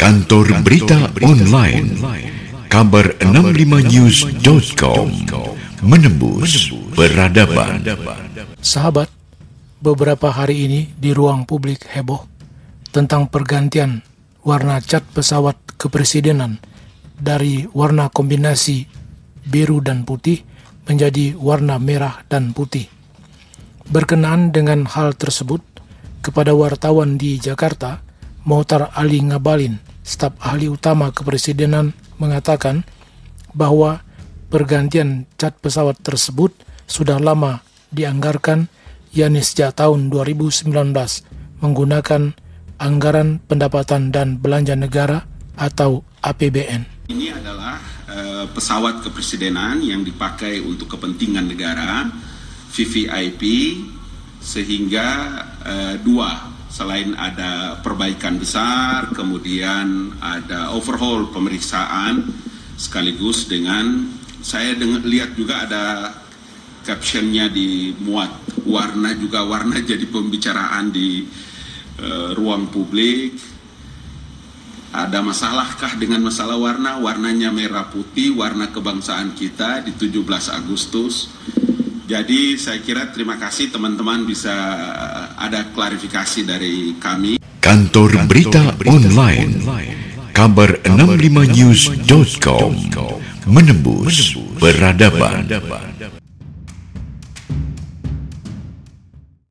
Kantor Berita Online Kabar 65news.com Menembus Peradaban. Sahabat, beberapa hari ini di ruang publik heboh tentang pergantian warna cat pesawat kepresidenan dari warna kombinasi biru dan putih menjadi warna merah dan putih. Berkenaan dengan hal tersebut, kepada wartawan di Jakarta, Mohtar Ali Ngabalin, staf ahli utama kepresidenan, mengatakan bahwa pergantian cat pesawat tersebut sudah lama dianggarkan yakni sejak tahun 2019 menggunakan anggaran pendapatan dan belanja negara atau APBN. Ini adalah uh, pesawat kepresidenan yang dipakai untuk kepentingan negara VVIP sehingga uh, dua selain ada perbaikan besar kemudian ada overhaul pemeriksaan sekaligus dengan saya dengan, lihat juga ada captionnya dimuat warna juga warna jadi pembicaraan di uh, ruang publik. Ada masalahkah dengan masalah warna? Warnanya merah putih warna kebangsaan kita di 17 Agustus jadi saya kira terima kasih teman-teman bisa ada klarifikasi dari kami. Kantor Berita Online. Kabar 65news.com Menembus Peradaban